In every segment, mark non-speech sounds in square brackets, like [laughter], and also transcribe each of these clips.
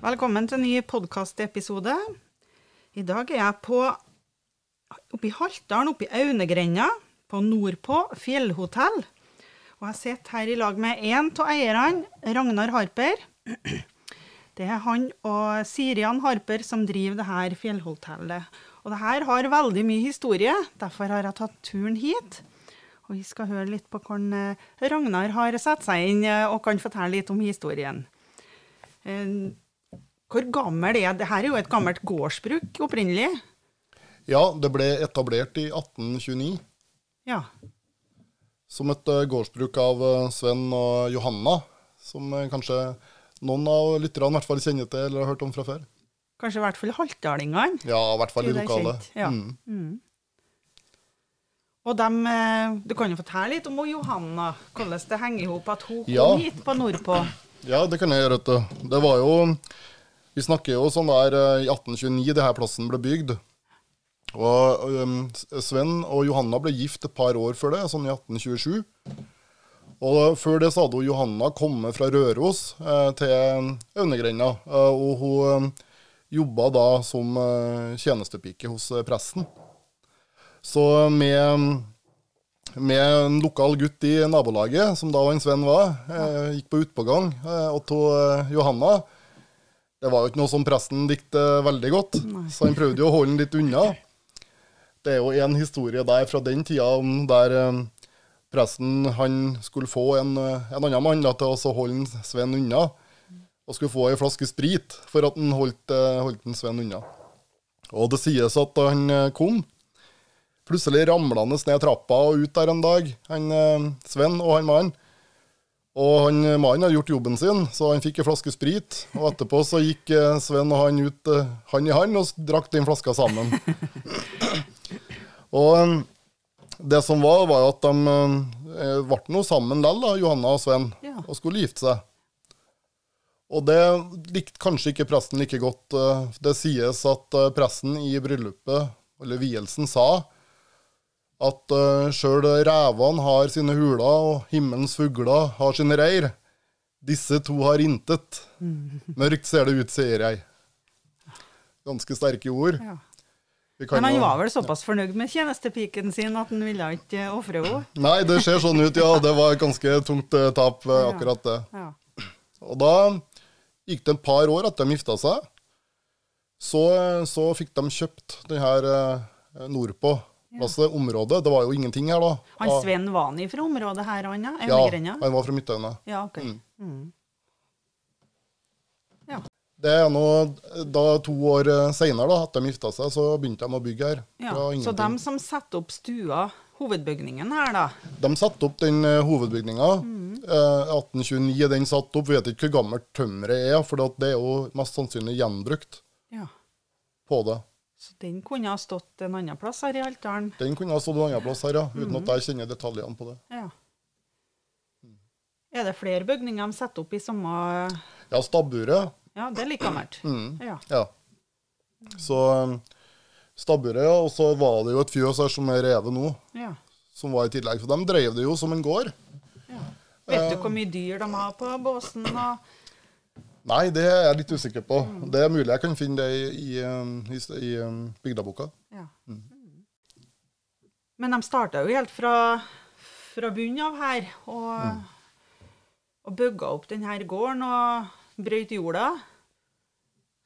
Velkommen til en ny podkastepisode. I dag er jeg på oppe i Haltdalen, oppe i Aunegrenda, på nordpå fjellhotell. Og jeg sitter her i lag med en av eierne, Ragnar Harper. Det er han og Sirian Harper som driver det her fjellhotellet. Og det her har veldig mye historie, derfor har jeg tatt turen hit. Og vi skal høre litt på hvordan eh, Ragnar har satt seg inn eh, og kan fortelle litt om historien. Hvor gammel er det? Her er jo et gammelt gårdsbruk opprinnelig. Ja, det ble etablert i 1829 Ja. som et eh, gårdsbruk av eh, Sven og Johanna, som eh, kanskje noen av lytterne i hvert fall kjenner til eller har hørt om fra før. Kanskje i hvert fall haltdalingene. Ja, i hvert fall i lokalet. ja. Mm. Og dem, Du kan jo fortelle litt om Johanna, hvordan det henger i hop at hun kom Ja. hit på nordpå. Ja, det kan jeg gjøre. Det var jo Vi snakker jo sånn der eh, i 1829 det her plassen ble bygd. Og um, Sven og Johanna ble gift et par år før det, sånn i 1827. Og før det så hadde Johanna kommet fra Røros eh, til Aunegrenda. Eh, og hun eh, jobba da som eh, tjenestepike hos eh, presten. Så med, med en lokal gutt i nabolaget, som da en Sven var, eh, gikk på utpågang, eh, og eh, Johanna Det var jo ikke noe som presten likte veldig godt, så han prøvde jo å holde den litt unna. Det er jo en historie der fra den tida om der eh, presten han skulle få en, eh, en annen mann da, til å holde Sven unna, og skulle få ei flaske sprit for at han holdt, eh, holdt en Sven unna. Og det sies at da han kom, plutselig ramla han ned trappa og ut der en dag, han Sven og han mannen. Og han eh, mannen hadde gjort jobben sin, så han fikk en flaske sprit. Og etterpå så gikk eh, Sven og han ut eh, hand i hand og drakk den flaska sammen. [laughs] og det som var, var at de ble nå sammen likevel, Johanna og Sven, Ja. og skulle gifte seg. Og det likte kanskje ikke presten like godt. Det sies at presten i bryllupet, eller vielsen, sa at uh, sjøl revene har sine huler, og himmelens fugler har sine reir. Disse to har intet. Mørkt ser det ut, sier jeg. Ganske sterke ord. Ja. Men han var vel såpass fornøyd med tjenestepiken sin at han ville ikke eh, ofre henne? Nei, det ser sånn ut, ja. Det var et ganske tungt eh, tap, eh, akkurat det. Ja. Og da gikk det et par år at de gifta seg. Så, så fikk de kjøpt den her eh, nordpå. Altså området. Det var jo ingenting her da. Han Sven var han fra området her, han ja? ja, han var fra Midtøyene. Ja, ok. Mm. Ja. Det er nå da to år seinere, etter de gifta seg, så begynte de å bygge her. ja. Så de som setter opp stua, hovedbygningen her, da De satte opp den eh, hovedbygninga. Mm. Eh, 1829 er den satt opp. Vet ikke hvor gammelt tømmeret er, for det er jo mest sannsynlig gjenbrukt Ja. på det. Så den kunne ha stått en annen plass her i Haltdalen? Den kunne ha stått en annen plass her, ja, uten Mm. at jeg kjenner detaljene på det. Ja. Er det flere bygninger de setter opp i samme Ja, stabburet. Ja, det er like gammelt. Mm. Ja. Ja. Så um, stabburet, ja. Og så var det jo et fjøs her som er revet nå, ja. som var i tillegg. For de drev det jo som en gård. Vet du hvor mye dyr de har på båsen? Og... Nei, det er jeg litt usikker på. Det er mulig jeg kan finne det i, i, um, i, i um, bygdaboka. Ja. Men de starta jo helt fra, fra bunnen av her, og, og bygga opp denne gården og brøyt jorda.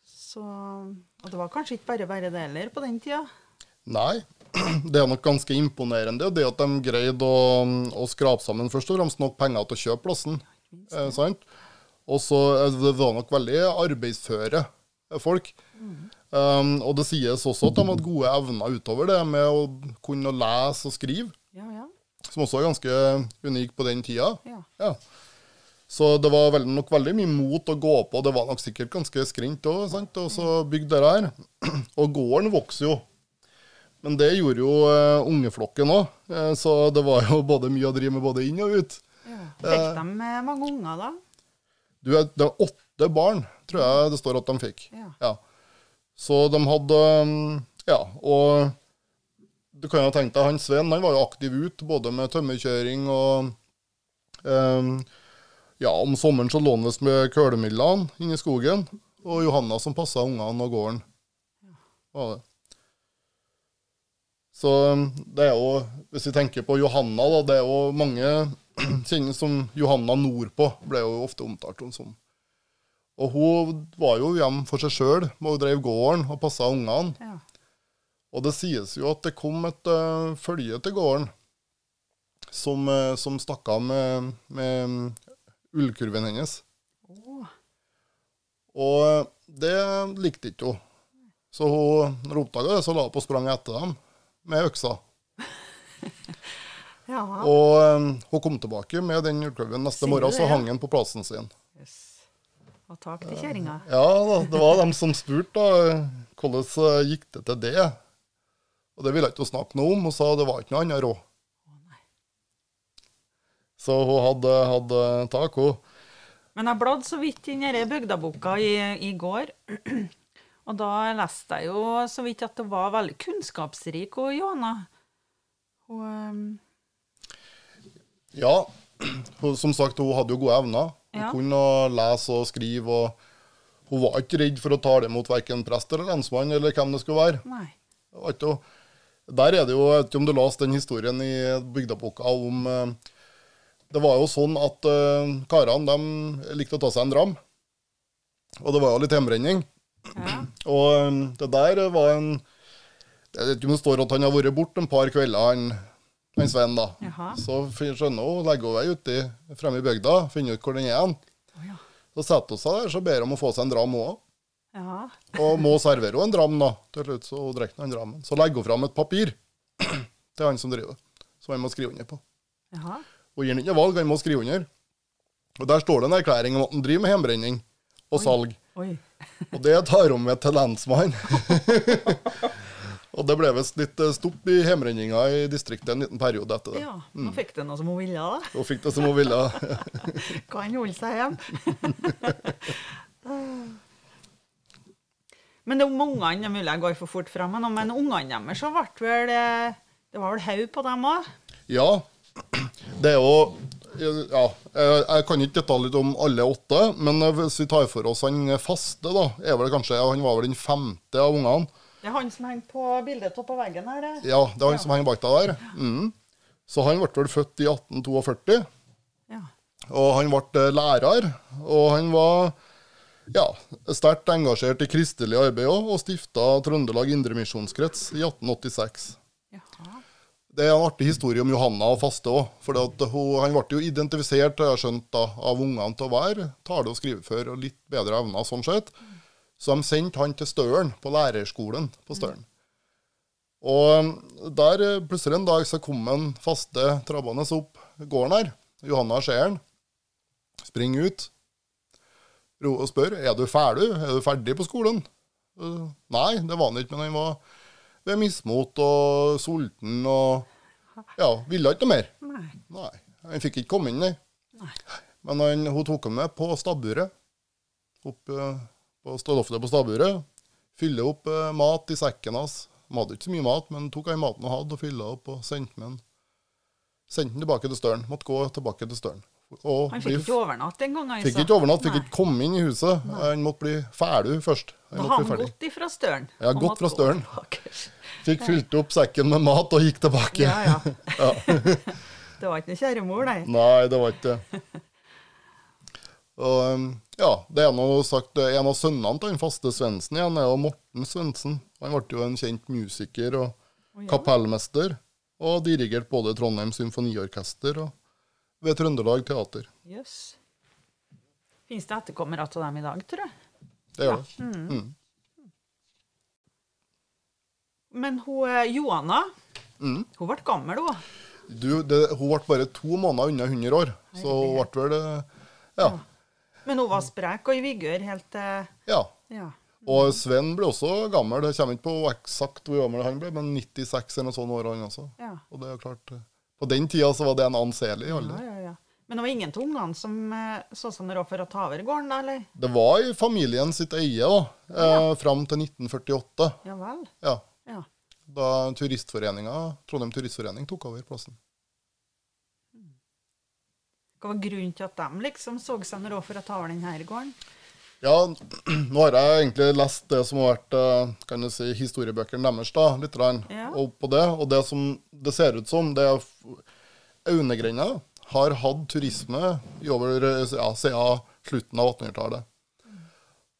Så Og det var kanskje ikke bare bare det heller på den tida. Nei, [clears throat] det er nok ganske imponerende det at de greide å, å skrape sammen først og fremst nok penger til å kjøpe plassen. Eh, sant? Og så eh, det var nok veldig arbeidsføre folk. Um, og det sies også at de hadde gode evner utover det med å kunne lese og skrive, Ja, ja. som også er ganske unik på den tida. ja. Ja. Så det var vel, nok veldig mye mot å gå på. Det var nok sikkert ganske skrint òg, og så bygde det her. [clears throat] Og gården vokser jo. Men det gjorde jo uh, ungeflokken òg, så det var jo både mye å drive med både inn og ut. ja. Fikk de eh, mange unger, da? Du, det var åtte barn, tror jeg det står at de fikk. Ja. Så de hadde um, Ja, og du kan jo tenke deg, han Sven han var jo aktiv ut, både med tømmerkjøring og um, Ja, om sommeren så lå han visst med kølemidlene inne i skogen. og Johanna som passa ungene og gården. Var det. Så um, det er jo, hvis vi tenker på Johanna, da, det er jo mange [clears throat] kjenner som Johanna nordpå, ble jo ofte omtalt om som. Og hun var jo hjemme for seg sjøl, og drev gården og passa ungene. Ja. Og det sies jo at det kom et uh, følge til gården som, uh, som stakk av med, med ullkurven hennes. Oh. Og uh, det likte ikke hun. Så hun, når hun oppdaga det, så la hun på sprang etter dem med øksa. [laughs] ja. Og um, hun kom tilbake med den ullkurven neste morgen, og så hang den på plassen sin. Yes. Og tak til kjerringa. Ja da, det var dem som spurte da, hvordan uh, gikk det til det. Og det ville ikke hun snakke noe om, og sa det var ikke noe annet råd. Så hun hadde, hadde tak, hun. Men jeg bladde så vidt inn i bygdaboka i, i går. [clears throat] Og da leste jeg jo så vidt at det var veldig kunnskapsrik, og Johanna. Hun ehm, Ja, hun, som sagt, hun hadde jo gode evner. Hun Ja. kunne lese og skrive, og hun var ikke redd for å tale imot verken prest eller lensmann eller hvem det skulle være. Nei. Det Der er det jo, jeg vet ikke om du leste den historien i bygdaboka om eh, Det var jo sånn at uh, karene de likte å ta seg en dram. Og det var jo litt hjembrenning. Ja. [clears throat] Og um, det der var en Jeg vet ikke om det står at han har vært borte en par kvelder, han, han Sven, da. Jaha. Så skjønner hun, legger hun vei uti fremme i bygda, finner ut hvor den er hen. Å ja. Så setter hun seg der, så ber hun om å få seg en dram òg. ja. Og må servere henne en dram, da. Til slutt så hun drikker han drammen. Så legger hun fram et papir [clears throat] til han som driver, som han må skrive under på. Jaha. Og gir han ikke valg, han må skrive under. Og der står det en erklæring om at han driver med hjembrenning og salg. Oi. Og det tar hun med til lensmannen. [laughs] [laughs] og det ble visst litt eh, stopp i hjemrenninga i distriktet en liten periode etter det. Ja. Nå fikk det noe som hun ville, da. Hun fikk det som hun ville. [laughs] Kan holde seg hjemme. [laughs] men det er ungene, det er mulig jeg går for fort fram, men ungene deres så ble vel eh, Det var vel haug på dem òg? Ja, [clears throat] det er jo ja, jeg kan ikke detaljer om alle åtte, men hvis vi tar for oss han faste, da, er vel kanskje, han var vel den femte av ungene. Det er han som henger på bildet på veggen her, det. Ja, det er han som henger bak deg der. Mm. Så han ble vel født i 1842, Ja. og han ble eh, lærer. Og han var ja, sterkt engasjert i kristelig arbeid òg, og stifta Trøndelag Indremisjonskrets i 1886. Jaha. Det er en artig historie om Johanna og faste òg. For han ble jo identifisert skjønt da, av ungene til å være tale- og skrivefør og litt bedre evner sånn sett. Så de sendte han til Støren, på lærerskolen på Støren. Og der eh, plutselig en dag så kom en faste trabbende opp gården her. Johanna han. Springer ut. Og spør er du ferdig Er du ferdig på skolen. Eh, nei, det var han ikke, men han var ved mismot og sulten og ja, ville ikke noe mer. Nei. Nei, Han fikk ikke komme inn, nei. Nei. Men han, hun tok ham med på stabburet. Opp på ofte på stabburet. Fylle opp eh, mat i sekken hans. Han hadde ikke så mye mat, men tok han maten han hadde, og fylla opp og sendte han. Sendte den tilbake til Støren. Måtte gå tilbake til Støren. Og Han fikk ikke overnatt engang, altså. fikk ikke overnatt, fikk Nei. ikke komme inn i huset. Han måtte bli ferdig først. Han har han gått ifra støren. Ja, gått fra støren. [laughs] tilbake. Fikk fylt opp sekken med mat og gikk tilbake. Ja, ja. [laughs] [laughs] det var ikke noe kjæremor, nei. Nei, det var ikke det. Og um, ja, det er noe sagt, En av sønnene til den faste Svendsen igjen er jo Morten Svendsen. Han ble jo en kjent musiker og ja. kapellmester. Og dirigert både Trondheim Symfoniorkester og ved Trøndelag Teater. Jøss. Fins det etterkommere av dem i dag, tror jeg? Det gjør det. Mm. Men hun eh, Johanna, Mm. hun ble gammel, hun. Du, det, hun ble bare to måneder unna 100 år, så hun ble vel eh, Ja. Men hun var sprek og i vigør helt til ja. Ja. Og Sven ble også gammel. Det kommer ikke på eksakt hvor gammel han ble, men 96 eller noe sånt år, han også. Ja. Og det er klart, eh, På den tida så var det en anselig Ja, alder. ja, ja. Men det var ingen av ungene som eh, så seg råd for å ta over gården, da, eller? Det var i familien sitt eie da, eh, fram til 1948. Ja vel? Ja, Ja. da turistforeninga, Trondheim Turistforening tok over plassen. Hva var grunnen til at de liksom så seg noe råd for å ta over denne gården? Ja, [clears throat] nå har jeg egentlig lest det som har vært eh, kan du si, historiebøkene deres, da, litt. Ja. Og på det, og det som det ser ut som, det er Aunegrenda har hatt turisme i over, eh, ja, siden slutten av 1800-tallet.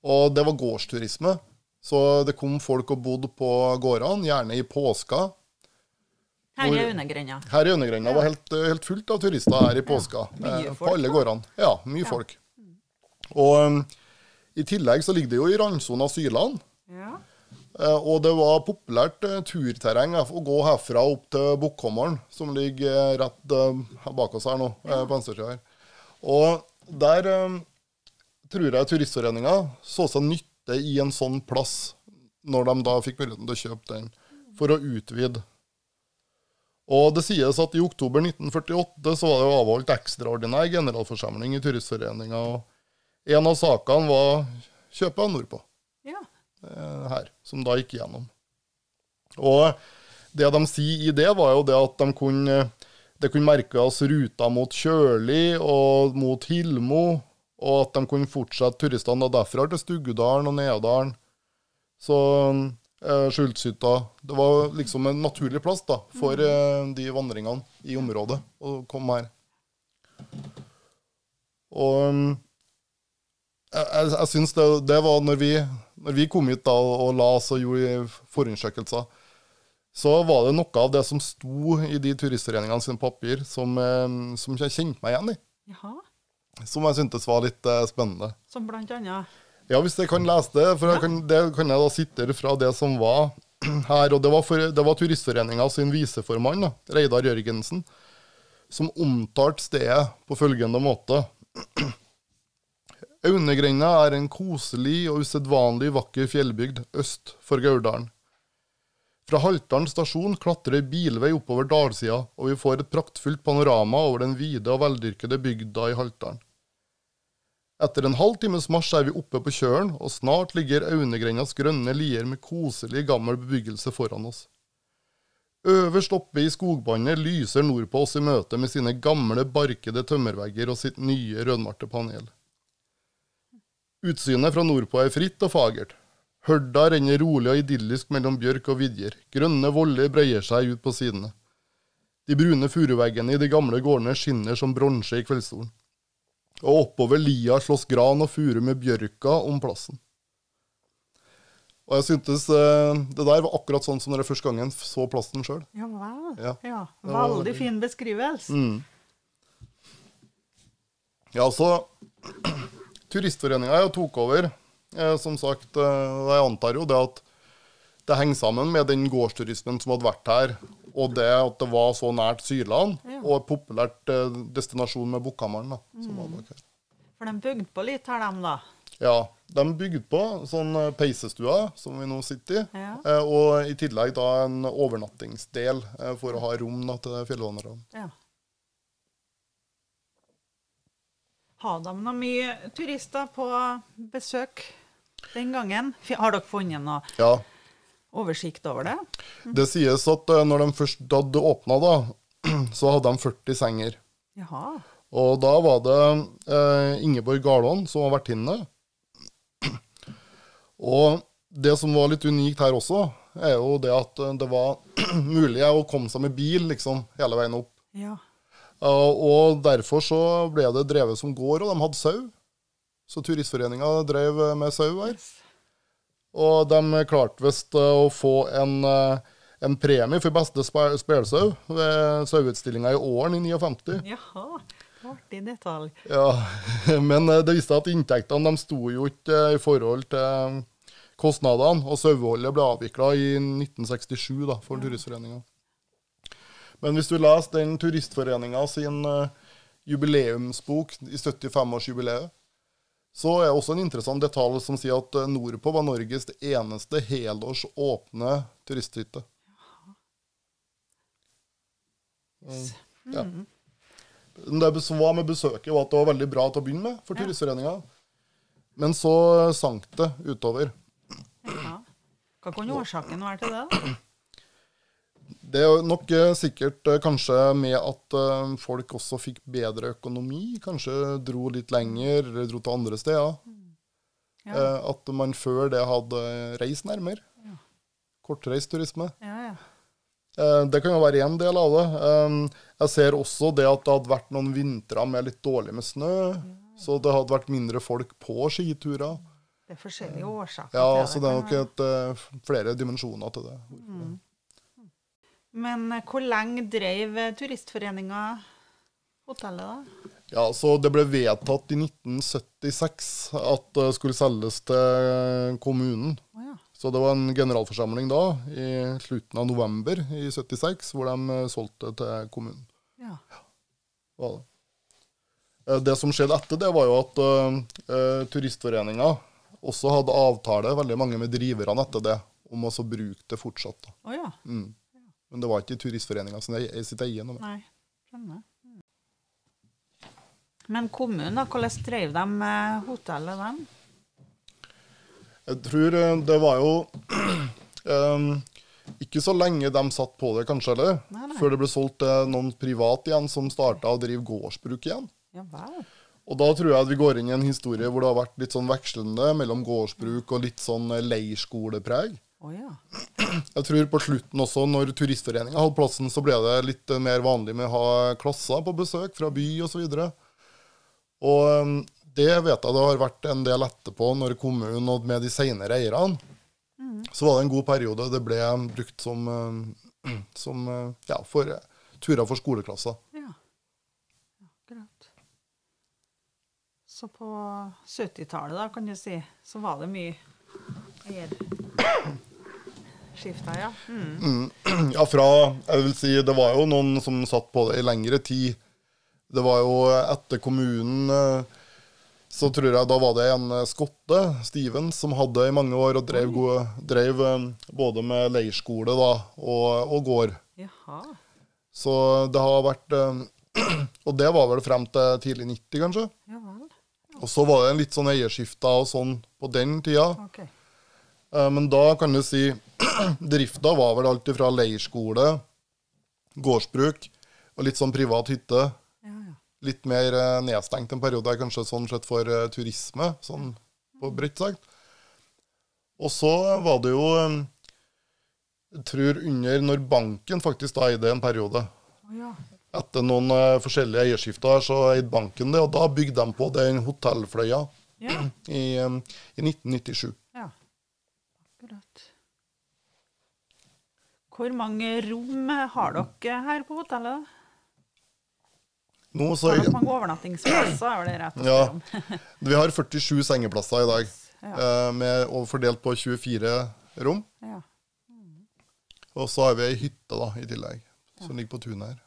Og det var gårdsturisme. Så det kom folk og bodde på gårdene, gjerne i påska. Her er Unnegrenda. Her i Det var helt, helt fullt av turister her i påska. Mye eh, på alle gårdene. Ja, mye folk. Og um, i tillegg så ligger det jo i randsona Syland. Ja. Uh, og det var populært uh, turterreng eh, å gå herfra opp til Bukkhommeren, som ligger eh, rett uh, bak oss her nå, eh, på venstresida her. Og der eh, tror jeg Turistforeninga så seg nytte i en sånn plass, når de da fikk muligheten til å kjøpe den, for å utvide. Og det sies at i oktober 1948 så var det jo avholdt ekstraordinær generalforsamling i Turistforeninga, og en av sakene var kjøpet av nordpå ja. eh, her, som da gikk gjennom. Og det de sier i det, var jo det at de kunne, det kunne merkes ruter mot Kjøli og mot Hilmo, og at de kunne fortsette turistene derfra til Stuggedalen og Nedalen. Så eh, Skjultshytta Det var liksom en naturlig plass da, for eh, de vandringene i området å komme her. Og mm, jeg, jeg, jeg syns det, det var når vi, når vi kom hit da og la oss og gjorde forundersøkelser, så var det noe av det som sto i de turistforeningene sine papir, som, eh, som jeg kjente meg igjen i. Jaha. Som jeg syntes var litt eh, spennende. Som blant annet Ja, hvis jeg kan lese det, for kan, det kan jeg da sitere fra det som var [clears throat] her. Og det var, for, det var Turistforeninga sin viseformann, da, Reidar Jørgensen, som omtalte stedet på følgende måte. [clears throat] Aunegrenda er en koselig og usedvanlig vakker fjellbygd øst for Gauldalen. Fra Haltdalen stasjon klatrer bilvei oppover dalsida, og vi får et praktfullt panorama over den vide og veldyrkede bygda i Haltdalen. Etter en halv times marsj er vi oppe på kjølen, og snart ligger Aunegrendas grønne lier med koselig, gammel bebyggelse foran oss. Øverst oppe i skogbåndet lyser nordpå oss i møte med sine gamle, barkede tømmervegger og sitt nye, rødmarte panel. Utsynet fra nordpå er fritt og fagert. Hørda renner rolig og idyllisk mellom bjørk og vidjer. Grønne voller breier seg ut på sidene. De brune furuveggene i de gamle gårdene skinner som bronse i kveldssolen. Og oppover lia slåss gran og furu med bjørka om plassen. Og jeg syntes eh, det der var akkurat sånn som når jeg første gangen så plassen sjøl. Ja vel. Ja. Ja. Veldig fin beskrivelse. Mm. Ja, så [clears throat] Turistforeninga tok over. Eh, som sagt, eh, jeg antar jo det at det henger sammen med den gårdsturismen som hadde vært her, og det at det var så nært Syrland, Ja. Og et populært eh, destinasjon med Bukkhammeren. her. For de bygde på litt her, de da. Ja, de bygde på sånn eh, peisestua, som vi nå sitter i, Ja. eh, og i tillegg da en overnattingsdel eh, for å ha rom da, til fjellvandrerne. Ja. Har de noe mye turister på besøk den gangen? Har dere funnet noe Ja, oversikt over det? Det sies at eh, når de først hadde åpna, da, så hadde de 40 senger. Jaha. Og da var det eh, Ingeborg Garlån som var vertinne. Og det som var litt unikt her også, er jo det at eh, det var [clears throat] mulig å komme seg med bil liksom hele veien opp. Ja. Eh, og derfor så ble det drevet som gård, og de hadde sau. Så Turistforeninga drev med sau her. Og de klarte visst eh, å få en, eh, en premie for beste spe- spelsau ved saueutstillinga i Åren i 59. Jaha. Artig detalj. Ja, [laughs] Men eh, det viste at inntektene de sto jo ikke eh, i forhold til kostnadene, og saueholdet ble avvikla i 1967 da, for Turistforeninga. Men hvis du leser den Turistforeninga sin eh, jubileumsbok i 75-årsjubileet, så er det også en interessant detalj som sier at eh, nordpå var Norges eneste helårs åpne turisthytte. Mm, Ja. Det som var med besøket, var at det var veldig bra til å begynne med for Turistforeninga. Men så sank det utover. Ja. Hva kunne årsaken være til det? da? Det er nok eh, sikkert eh, kanskje med at eh, folk også fikk bedre økonomi. Kanskje dro litt lenger, eller dro til andre steder. Ja. At man før det hadde reist nærmere. Kortreist turisme. Ja, ja. Det kan jo være én del av det. Eh, jeg ser også det at det hadde vært noen vintre med litt dårlig med snø. Så det hadde vært mindre folk på skiturer. Det er forskjellige årsaker Ja, til så det er nok et, eh, flere dimensjoner til det. Mm. Men eh, hvor lenge drev eh, turistforeninga hotellet, da? Ja, så Det ble vedtatt i 1976 at det skulle selges til kommunen. Oh, ja. Så det var en generalforsamling da, i slutten av november i 76, hvor de eh, solgte til kommunen. ja. ja det. Eh, det som skjedde etter det, var jo at uh, turistforeninga også hadde avtale, veldig mange med driverne etter det, om å bruke det fortsatt. da. Oh, ja. Mm. Men det var ikke turistforeninga som jeg sitt eie. noe. Nei, skjønner. Mm. Men kommunen, da? Hvordan drev de hotellet, dem? Jeg tror eh, det var jo um, [clears throat] ikke så lenge de satt på det, kanskje, eller? Nei, nei. Før det ble solgt til noen privat igjen, som starta å drive gårdsbruk igjen. Ja vel. Og da tror jeg at vi går inn i en historie hvor det har vært litt sånn vekslende mellom gårdsbruk og litt sånn eh, leirskolepreg. Oh, ja. [clears throat] Jeg tror på slutten også, når Turistforeninga hadde plassen, så ble det litt eh, mer vanlig med å ha klasser på besøk fra by osv. Og, og um, det vet jeg det har vært en del etterpå, når kommunen og med de senere eierne. Så var det en god periode det ble brukt som, um, [clears throat] som uh, ja, for uh, turer for skoleklasser. Ja. Akkurat. Så på 70-tallet, da, kan du si, så var det mye eierskifter, ja. Mm. [clears throat] Ja, fra Jeg vil si, det var jo noen som satt på det i lengre tid. Det var jo etter kommunen eh, Så tror jeg da var det en eh, skotte, Steven, som hadde i mange år og drev, gode, drev eh, både med leirskole da, og, og gård. Jaha. Så det har vært eh, [clears throat] Og det var vel frem til tidlig 90, kanskje. Ja vel. Og så var det en litt sånn eierskifte og sånn på den tida. OK. Eh, Men da kan du si [clears throat] drifta var vel alt fra leirskole, gårdsbruk og litt sånn privat hytte. Ja, ja. Litt mer eh, nedstengt en periode, kanskje sånn sett for eh, turisme, sånn på bredt sagt. Og så var det jo eh, Jeg tror under når banken faktisk da eide en periode. Oh, ja. Etter noen uh, forskjellige eierskifter så eide banken det, og da bygde de på den hotellfløya Ja. [clears throat] i, um, i 1997. ja. Akkurat. Hvor mange rom har dere her på hotellet? Nå så Har dere mange overnattingsplasser? er det rett Ja. [laughs] Vi har 47 sengeplasser i dag, Ja. eh, med, og fordelt på 24 rom. Ja. Og så har vi ei hytte da, i tillegg, som ligger på tunet her.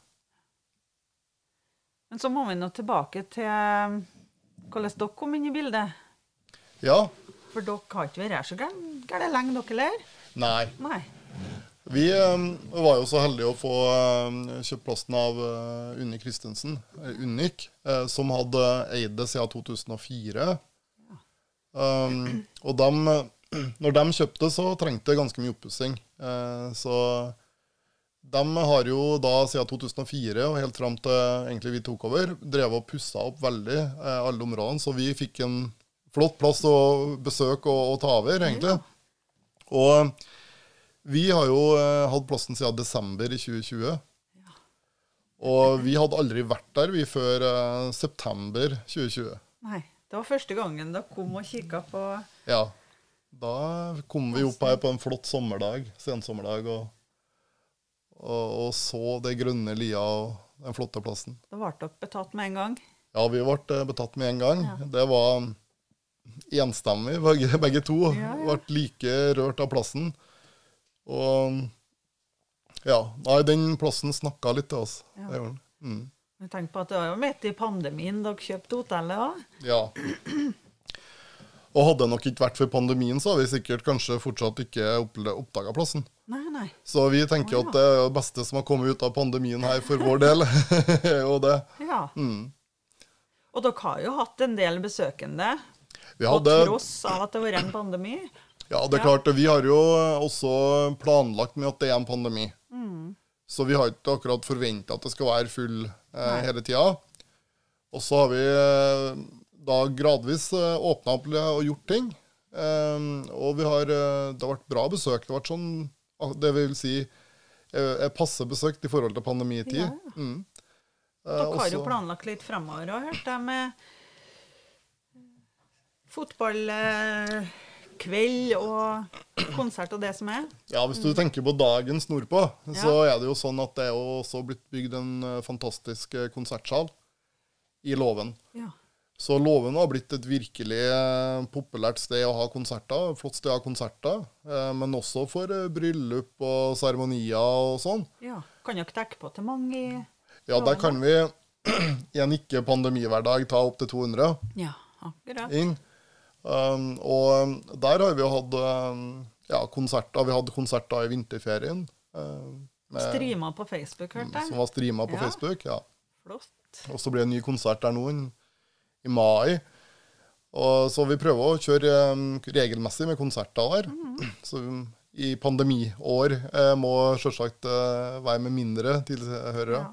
Men så må vi nå tilbake til eh, hvordan dere kom inn i bildet. Ja, For dere har ikke vært her så gæren gæren lenge, dere, heller? nei. Nei. Vi eh, var jo så heldige å få eh, kjøpt plassen av eh, Unni Christensen, eh, Unnik, eh, som hadde eid det siden 2004. Um, og dem, eh, [clears throat] når de kjøpte, så trengte det ganske mye oppussing. Så de har jo da siden 2004 og helt fram til egentlig vi tok over, drevet og pussa opp veldig alle områdene. Så vi fikk en flott plass å besøke og, og ta over, egentlig. Og vi har jo eh, hatt plassen siden desember i 2020. Og vi hadde aldri vært der vi før eh, september 2020. Nei. Det var første gangen dere kom og kikka på Ja. Da kom vi opp her på en flott sommerdag, sensommerdag, og, og, og så det grønne lia og den flotte plassen. Da ble dere betatt med en gang. Ja, vi ble eh, betatt med en gang. Det var enstemmig, begge, begge to. Ja, ja. Ble like rørt av plassen. Og ja, nei, den plassen snakka litt til oss. Ja. Det gjorde den. Mm. Jeg tenker på at Det var jo midt i pandemien dere kjøpte hotellet òg. Ja. Og hadde det nok ikke vært for pandemien, så hadde vi sikkert kanskje fortsatt ikke oppdaga plassen. Nei, nei. Så vi tenker oh, ja. at det er det beste som har kommet ut av pandemien her for vår del. [laughs] er jo det. Ja. Mm. Og dere har jo hatt en del besøkende, Vi på hadde, tross av at det har vært en pandemi. Ja, det er klart, vi har jo også planlagt med at det er en pandemi. Mm. Så vi har ikke akkurat forventa at det skal være full eh, hele tida. Og så har vi eh, da gradvis eh, åpna opp og gjort ting. Eh, og vi har, eh, det har vært bra besøk. Det har vært sånn, ah, det vil si, eh, eh, passe besøkt i forhold til pandemitid. Ja. Mm. Eh, Dere har jo planlagt litt fremover òg, hørte jeg, med fotballkveld og konsert og det som er. Ja, Hvis du tenker på dagens nordpå, så er det jo sånn at det er også blitt bygd en eh, fantastisk eh, konsertsal i Låven. Ja. Så Låven har blitt et virkelig eh, populært sted å ha konserter. Flott sted å ha konserter. Men også for bryllup og seremonier og sånn. ja. Kan dere dekke på til mange i Ja, der kan vi [clears throat] i en ikke-pandemihverdag ta opptil 200 Ja, akkurat. inn. Um, og der har vi hatt um, ja, konserter. Vi hadde konserter i vinterferien. um, med- Streama på Facebook, hørte jeg. som var streama på Ja. Facebook. ja. Flott. Og så blir det en ny konsert der nå i- mai. Og så vi prøver å kjøre um, regelmessig med konserter der. Mm. [clears throat] Så i pandemiår eh, må selvsagt eh, være med mindre tilhørere. Ja.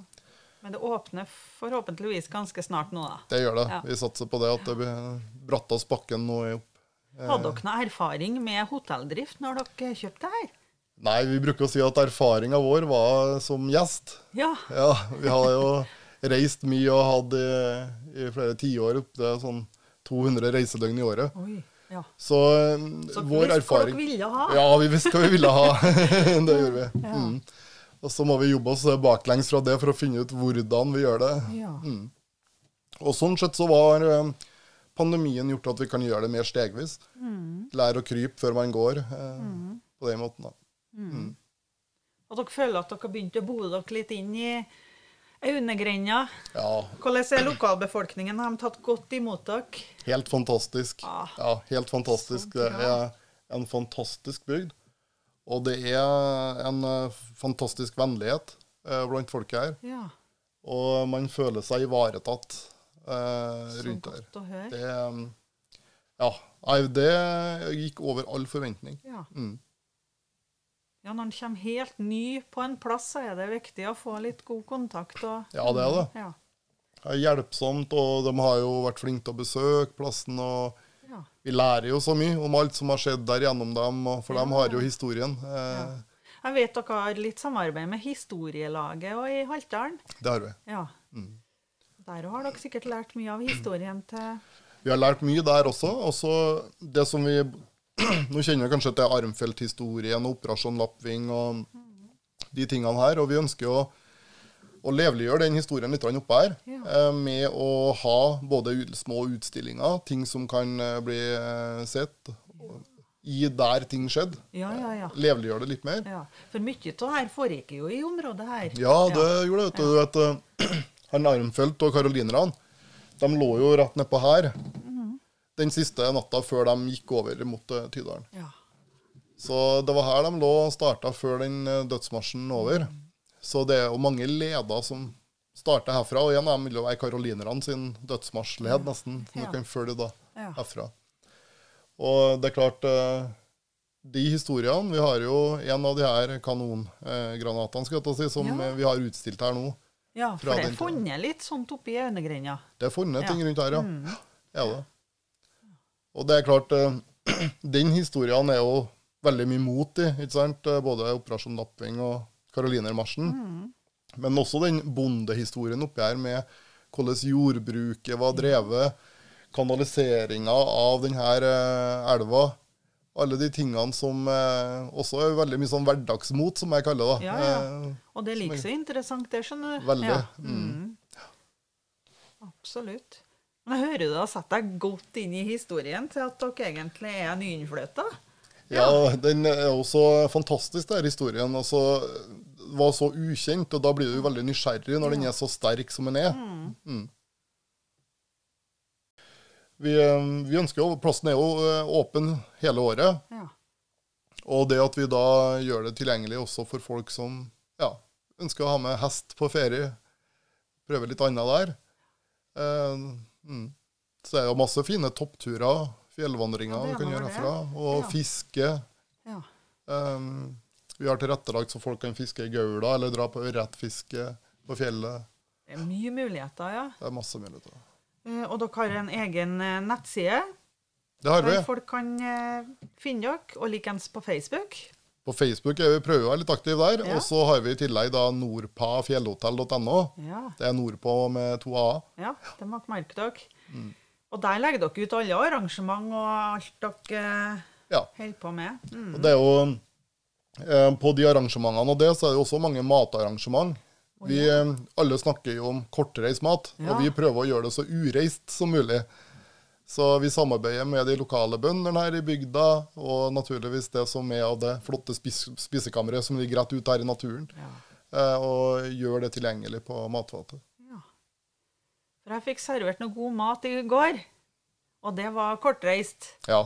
Men det åpner forhåpentligvis ganske snart nå, da. Det gjør det. Ja. Vi satser på det at det blir brattest bakken nå opp. Hadde dere noe erfaring med hotelldrift når dere kjøpte her? Nei, vi bruker å si at erfaringa vår var som gjest. Ja. Ja, vi har jo reist mye og hatt i, i flere tiår opp til sånn 200 reisedøgn i året. Oi. Ja. Så, eh, Så vår visste hva dere ville ha. Ja, vi visste hva vi ville ha. [laughs] det gjorde vi. Ja. Mm. Og så må vi jobbe oss baklengs fra det for å finne ut hvordan vi gjør det. Ja. Mm. Og sånn sett så var eh, pandemien gjort at vi kan gjøre det mer stegvis. Mm. Lære å krype før man går, eh, på den måten. da. Og dere føler at dere har begynt å bo dere litt inn i Aunegrenda. Ja, Hvordan er lokalbefolkningen? Har de tatt godt imot dere? helt fantastisk. Ah, Ja, helt fantastisk. Det er en fantastisk bygd. Og det er en eh, fantastisk vennlighet eh, blant folk her. Ja, Og man føler seg ivaretatt eh, rundt her. godt å høre. Det, um, ja, det gikk over all forventning. Ja. Mm. ja, når en kommer helt ny på en plass, så er det viktig å få litt god kontakt. Og, Ja, det er det. Ja. Det er hjelpsomt, og de har jo vært flinke til å besøke plassen. og Ja. Vi lærer jo så mye om alt som har skjedd der gjennom dem, og for Ja. de har jo historien. Eh, Ja. Jeg vet dere har litt samarbeid med Historielaget og i Haltdalen. Det har vi. Ja. Mm. Der har dere sikkert lært mye av historien til Vi har lært mye der også. Også det som vi [clears throat] Nå kjenner vi kanskje til Armfelt-historien og Operasjon Lappving og de tingene her. Og vi ønsker å, å leveliggjøre den historien litt oppe her. Ja. eh, Med å ha både små utstillinger, ting som kan eh, bli eh, sett i der ting skjedde. Ja, ja, ja. Leveliggjøre det litt mer. ja. For mye av det her foregikk jo i området her. Ja, det gjorde det. vet Du vet, [clears throat] han Armfelt og karolinerne de lå jo rett nedpå her den siste natta før de gikk over mot Tydalen. Ja. Så det var her de lå og starta før den dødsmarsjen over. Så det er jo mange leder som starter herfra, og en av dem vil jo være karolinerne sin dødsmarsjled, nesten. Som Ja. du kan følge da Ja. herfra. Og det er klart eh, De historiene Vi har jo en av de her kanongranatene skal jeg si, som Ja. vi har utstilt her nå. ja, for det er funnet litt sånt oppi Aunegrenda. Det er funnet ting rundt her, ja. Mm. ja det. Og det er klart, eh, [clears throat] den historien er jo veldig mye mot i, ikke sant? Eh, både Operasjon Napping og Karolinermarsjen. Mm. Men også den bondehistorien oppi her med hvordan jordbruket var drevet, kanaliseringa av denne eh, elva. Alle de tingene som eh, også er veldig mye sånn hverdagsmot, som jeg kaller det. Ja, ja. Eh, Og det er like så interessant, det, skjønner du. Veldig, Ja. mm. Absolutt. Men jeg hører du har satt deg godt inn i historien til at dere egentlig er nyinnflytta. Ja, den er også fantastisk, den historien. Altså, så var så ukjent, og da blir du veldig nysgjerrig når den er så sterk som den er. Mm. Vi, eh, vi ønsker jo, Plassen er jo eh, åpen hele året, Ja. og det at vi da gjør det tilgjengelig også for folk som ja, ønsker å ha med hest på ferie, prøve litt annet der. Uh, mm. Så det er jo masse fine toppturer, fjellvandringer Ja, vi kan gjøre herfra, og fiske. ja. Um, vi har tilrettelagt så folk kan fiske i gaula eller dra på ørretfiske på fjellet. Det er mye muligheter, ja. Det er masse muligheter. Uh, Og dere har en egen eh, nettside. Det har vi. Folk kan uh, finne dere, og likeens på Facebook. På Facebook er vi prøver å være litt aktive der. Ja. Og så har vi i tillegg da nordpafjellhotell.no. Ja, Det er nordpå med to a-er. ja det må dere merke dere. Mm. Og der legger dere ut alle arrangement og alt dere eh, Ja. holder på med. Mm. Og det er jo eh, På de arrangementene og det, så er det også mange matarrangement. Vi eh, alle snakker jo om kortreist mat, Ja. og vi prøver å gjøre det så ureist som mulig. Så vi samarbeider med de lokale bøndene her i bygda, og naturligvis det som er av det flotte spis spisekammeret som ligger rett ute her i naturen, Ja. og gjør det tilgjengelig på matfatet. For jeg fikk servert noe god mat i går, og det var kortreist. Ja.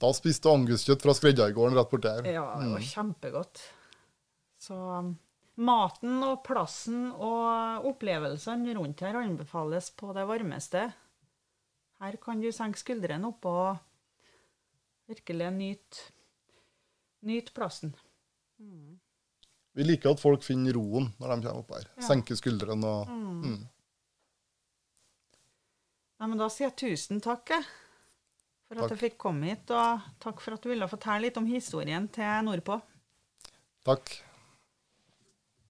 Da spiste anguskjøtt fra skreddergården rett borti her. Ja, det var kjempegodt. Så um, maten og plassen og opplevelsene rundt her anbefales på det varmeste. Her kan du senke skuldrene opp og virkelig nyte, nyt plassen. Vi liker at folk finner roen når de kommer opp her. Ja. Senker skuldrene og mm. Nei, men da sier jeg tusen takk. For at Takk. jeg fikk komme hit, og takk for at du ville fortelle litt om historien til nordpå. Takk.